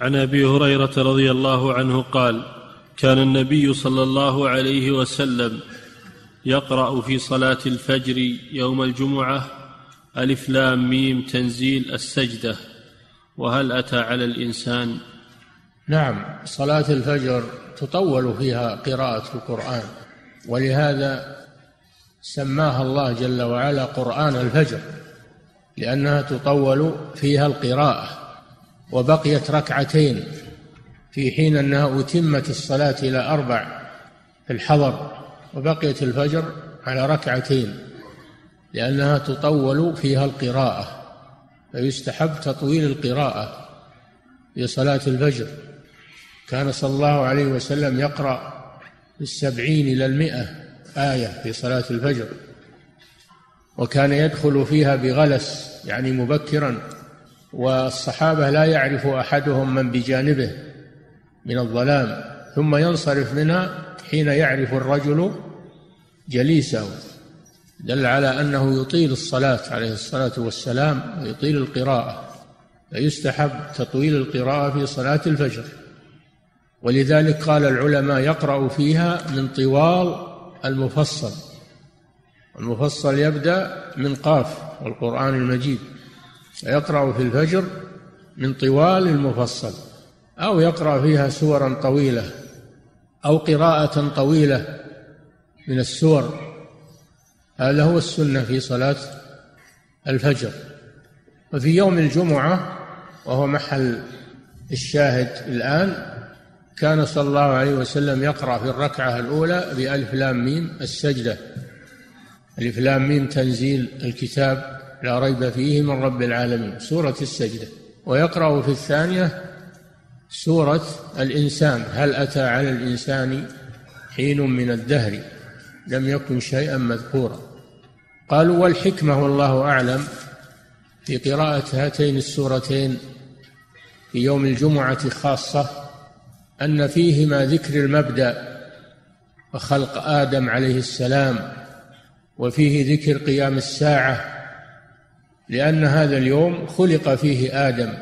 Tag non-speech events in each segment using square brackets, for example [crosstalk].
عن أبي هريرة رضي الله عنه قال كان النبي صلى الله عليه وسلم يقرأ في صلاة الفجر يوم الجمعة ألف لام ميم تنزيل السجدة وهل أتى على الإنسان؟ نعم صلاة الفجر تطول فيها قراءة القرآن ولهذا سماها الله جل وعلا قرآن الفجر لأنها تطول فيها القراءة. وبقيت ركعتين في حين أنها أتمت الصلاة إلى أربع في الحضر وبقيت الفجر على ركعتين لأنها تطول فيها القراءة فيستحب تطويل القراءة في صلاة الفجر. كان صلى الله عليه وسلم يقرأ السبعين إلى المئة آية في صلاة الفجر وكان يدخل فيها بغلس يعني مبكرا. والصحابة لا يعرف أحدهم من بجانبه من الظلام ثم ينصرف منها حين يعرف الرجل جليسه. دل على أنه يطيل الصلاة عليه الصلاة والسلام ويطيل القراءة فيستحب تطويل القراءة في صلاة الفجر. ولذلك قال العلماء يقرأ فيها من طوال المفصل. المفصل يبدأ من قاف والقرآن المجيد. يقرأ في الفجر من طوال المفصل أو يقرأ فيها سورا طويلة أو قراءة طويلة من السور. هذا هو السنة في صلاة الفجر. وفي يوم الجمعة وهو محل الشاهد الآن كان صلى الله عليه وسلم يقرأ في الركعة الأولى بألف لام ميم السجدة. ألف لام ميم تنزيل الكتاب لا ريب فيه من رب العالمين. سورة السجدة. ويقرأ في الثانية سورة الإنسان. هل أتى على الإنسان حين من الدهر؟ لم يكن شيئا مذكورا. قالوا والحكمة والله أعلم. في قراءة هاتين السورتين في يوم الجمعة خاصة أن فيهما ذكر المبدأ وخلق آدم عليه السلام وفيه ذكر قيام الساعة لأن هذا اليوم خلق فيه آدم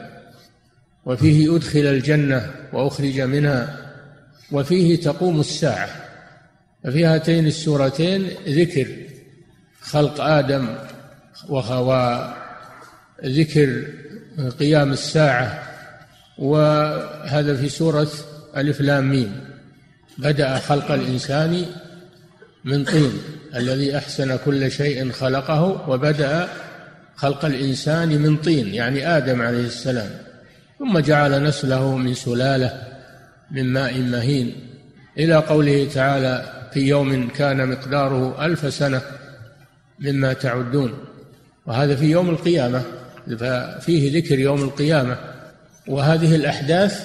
وفيه أدخل الجنة وأخرج منها وفيه تقوم الساعة. ففي هاتين السورتين ذكر خلق آدم وذكر قيام الساعة وهذا في سورة ألف لام ميم. بدأ خلق الإنسان من طين الذي أحسن كل شيء خلقه وبدأ خلق الإنسان من طين يعني آدم عليه السلام. ثم جعل نسله من سلالة من ماء مهين. إلى قوله تعالى في يوم كان مقداره ألف سنة مما تعدون. وهذا في يوم القيامة ففيه ذكر يوم القيامة. وهذه الأحداث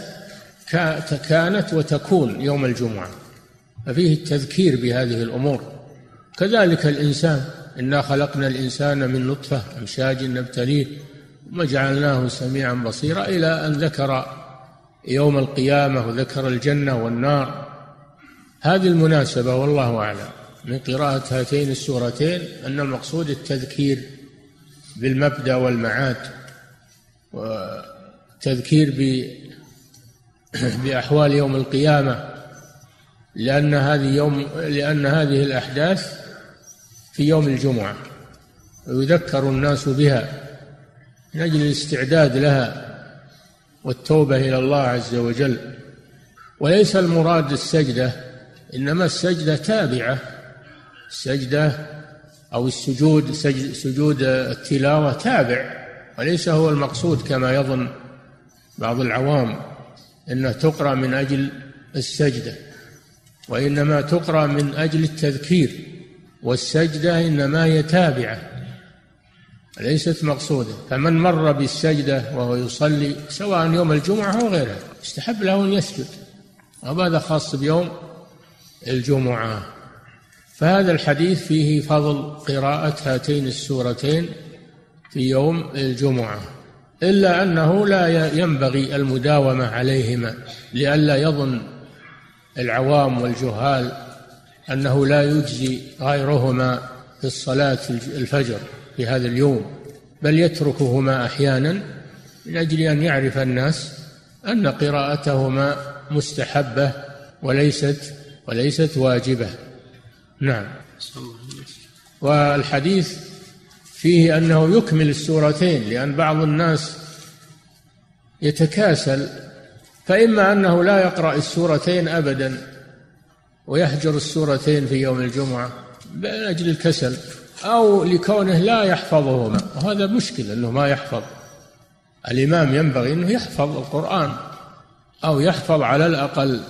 كانت وتكون يوم الجمعة. ففيه التذكير بهذه الأمور. كذلك الإنسان إنا خلقنا الإنسان من نطفة أمشاج نبتليه ثم جعلناه سميعا بصيرا إلى أن ذكر يوم القيامة وذكر الجنة والنار. هذه المناسبة والله أعلم من قراءة هاتين السورتين أن المقصود التذكير بالمبدأ والمعاد وتذكير [clears throat] بأحوال يوم القيامة لأن هذه يوم لأن هذه الأحداث في يوم الجمعة ويذكر الناس بها من أجل الاستعداد لها والتوبة إلى الله عز وجل. وليس المراد السجدة إنما السجدة تابعة السجدة أو السجود سجود التلاوة تابع وليس هو المقصود كما يظن بعض العوام إنها تقرأ من أجل السجدة وإنما تقرأ من أجل التذكير. والسجدة إنما هي تابعة ليست مقصودة. فمن مر بالسجدة وهو يصلي سواء يوم الجمعة أو غيرها استحب له أن يسجد. وهذا خاص بيوم الجمعة. فهذا الحديث فيه فضل قراءة هاتين السورتين في يوم الجمعة. إلا أنه لا ينبغي المداومة عليهما لئلا يظن العوام والجهال أنه لا يجزي غيرهما في الصلاة الفجر في هذا اليوم بل يتركهما أحيانا من أجل أن يعرف الناس أن قراءتهما مستحبة وليست وليست واجبة. نعم. والحديث فيه أنه يكمل السورتين لأن بعض الناس يتكاسل فإما أنه لا يقرأ السورتين أبدا ويهجر السورتين في يوم الجمعة من أجل الكسل أو لكونه لا يحفظهما. وهذا مشكلة أنه ما يحفظ. الإمام ينبغي أنه يحفظ القرآن أو يحفظ على الأقل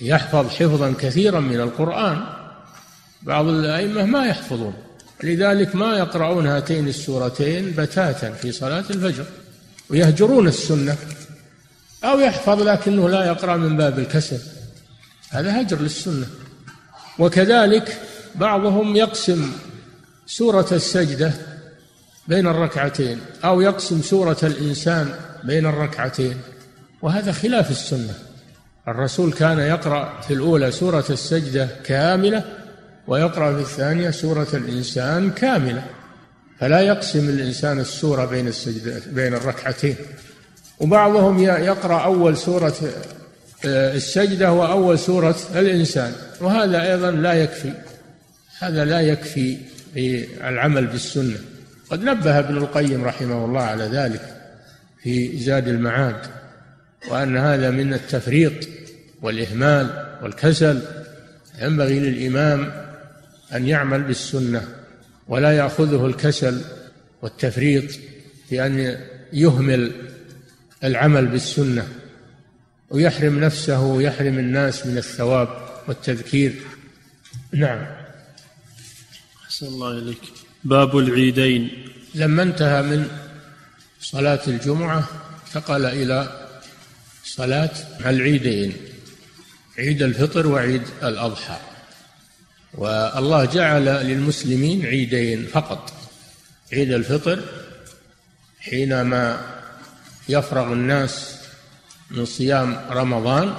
يحفظ حفظا كثيرا من القرآن. بعض الأئمة ما يحفظون. لذلك ما يقرؤون هاتين السورتين بتاتا في صلاة الفجر ويهجرون السنة. أو يحفظ لكنه لا يقرأ من باب الكسل. هذا هجر للسنة. وكذلك بعضهم يقسم سورة السجدة بين الركعتين أو يقسم سورة الإنسان بين الركعتين. وهذا خلاف السنة. الرسول كان يقرأ في الأولى سورة السجدة كاملة ويقرأ في الثانية سورة الإنسان كاملة. فلا يقسم الإنسان السورة بين السجدة بين الركعتين. وبعضهم يقرأ أول سورة السجدة وأول سورة الإنسان وهذا أيضا لا يكفي. هذا لا يكفي في العمل بالسنة. قد نبه ابن القيم رحمه الله على ذلك في زاد المعاد وأن هذا من التفريط والإهمال والكسل. ينبغي للإمام أن يعمل بالسنة ولا يأخذه الكسل والتفريط في أن يهمل العمل بالسنة. ويحرم نفسه ويحرم الناس من الثواب والتذكير. نعم. أحسن الله إليك. باب العيدين. لما انتهى من صلاة الجمعة انتقل إلى صلاة العيدين عيد الفطر وعيد الأضحى. والله جعل للمسلمين عيدين فقط. عيد الفطر حينما يفرغ الناس من صيام رمضان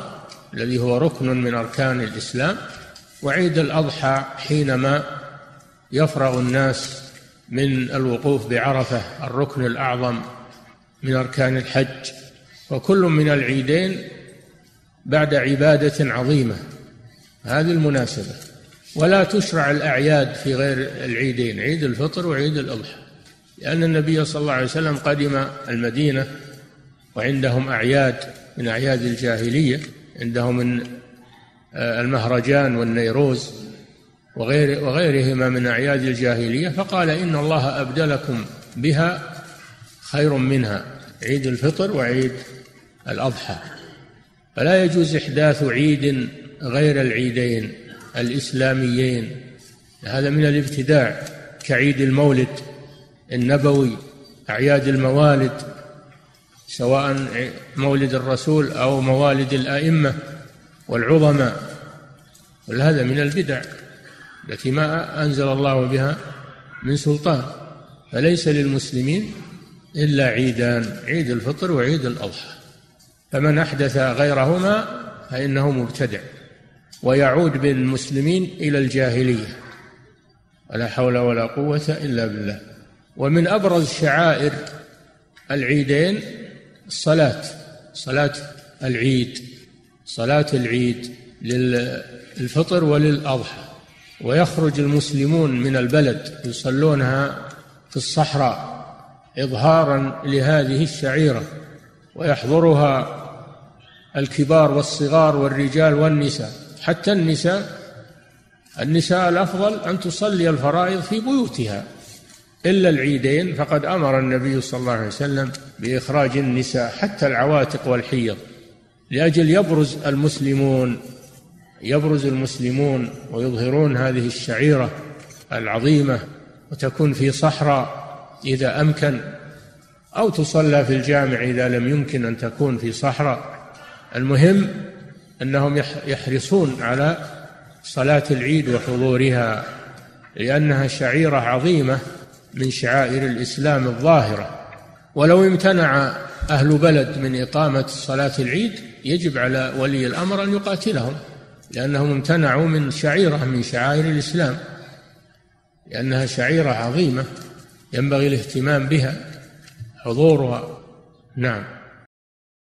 الذي هو ركن من أركان الإسلام وعيد الأضحى حينما يفرغ الناس من الوقوف بعرفة الركن الأعظم من أركان الحج. وكل من العيدين بعد عبادة عظيمة. هذه المناسبة. ولا تشرع الأعياد في غير العيدين عيد الفطر وعيد الأضحى. لأن النبي صلى الله عليه وسلم قدم المدينة وعندهم أعياد من أعياد الجاهلية عندهم من آه، المهرجان والنيروز وغير وغيرهما من أعياد الجاهلية فقال إن الله أبدلكم بها خير منها عيد الفطر وعيد الأضحى. فلا يجوز إحداث عيد غير العيدين الإسلاميين هذا من الابتداع كعيد المولد النبوي أعياد الموالد سواء مولد الرسول أو موالد الأئمة والعظماء. هذا من البدع التي ما أنزل الله بها من سلطان. فليس للمسلمين إلا عيدان عيد الفطر وعيد الأضحى. فمن أحدث غيرهما فإنه مبتدع ويعود بالمسلمين إلى الجاهلية. ولا حول ولا قوة إلا بالله. ومن أبرز شعائر العيدين الصلاة صلاة العيد صلاة العيد للفطر وللأضحى. ويخرج المسلمون من البلد يصلونها في الصحراء اظهارا لهذه الشعيرة. ويحضرها الكبار والصغار والرجال والنساء. حتى النساء النساء الأفضل أن تصلي الفرائض في بيوتها. إلا العيدين فقد أمر النبي صلى الله عليه وسلم بإخراج النساء حتى العواتق والحيض لأجل يبرز المسلمون يبرز المسلمون ويظهرون هذه الشعيرة العظيمة وتكون في صحراء إذا أمكن أو تصلى في الجامع إذا لم يمكن أن تكون في صحراء. المهم أنهم يحرصون على صلاة العيد وحضورها لأنها شعيرة عظيمة من شعائر الإسلام الظاهرة. ولو امتنع أهل بلد من إقامة صلاة العيد يجب على ولي الأمر أن يقاتلهم لأنهم امتنعوا من شعيرة من شعائر الإسلام لأنها شعيرة عظيمة ينبغي الاهتمام بها حضورها. نعم.